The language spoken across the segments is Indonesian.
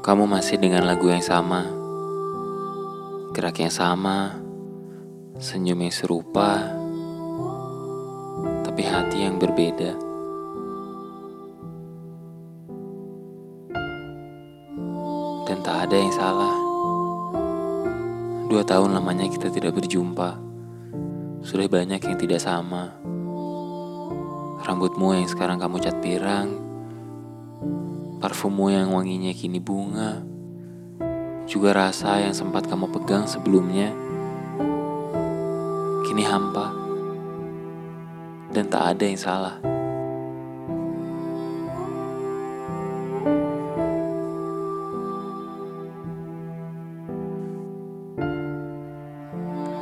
Kamu masih dengan lagu yang sama, gerak yang sama, senyum yang serupa, tapi hati yang berbeda. Dan tak ada yang salah. Dua tahun lamanya kita tidak berjumpa. Sudah banyak yang tidak sama. Rambutmu yang sekarang kamu cat pirang, parfummu yang wanginya kini bunga, juga rasa yang sempat kamu pegang sebelumnya, kini hampa, dan tak ada yang salah.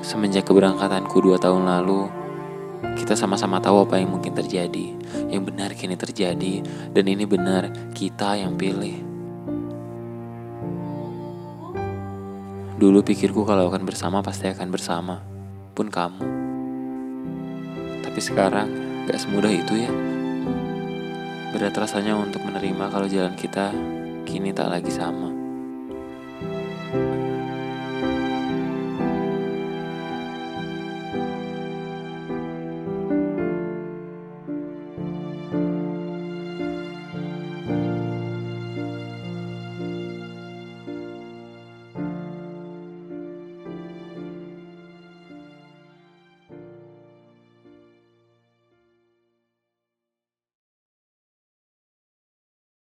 Semenjak keberangkatanku dua tahun lalu, kita sama-sama tahu apa yang mungkin terjadi. Yang benar kini terjadi, dan ini benar kita yang pilih. Dulu pikirku kalau akan bersama pasti akan bersama, pun kamu. Tapi sekarang gak semudah itu ya. Berat rasanya untuk menerima kalau jalan kita kini tak lagi sama.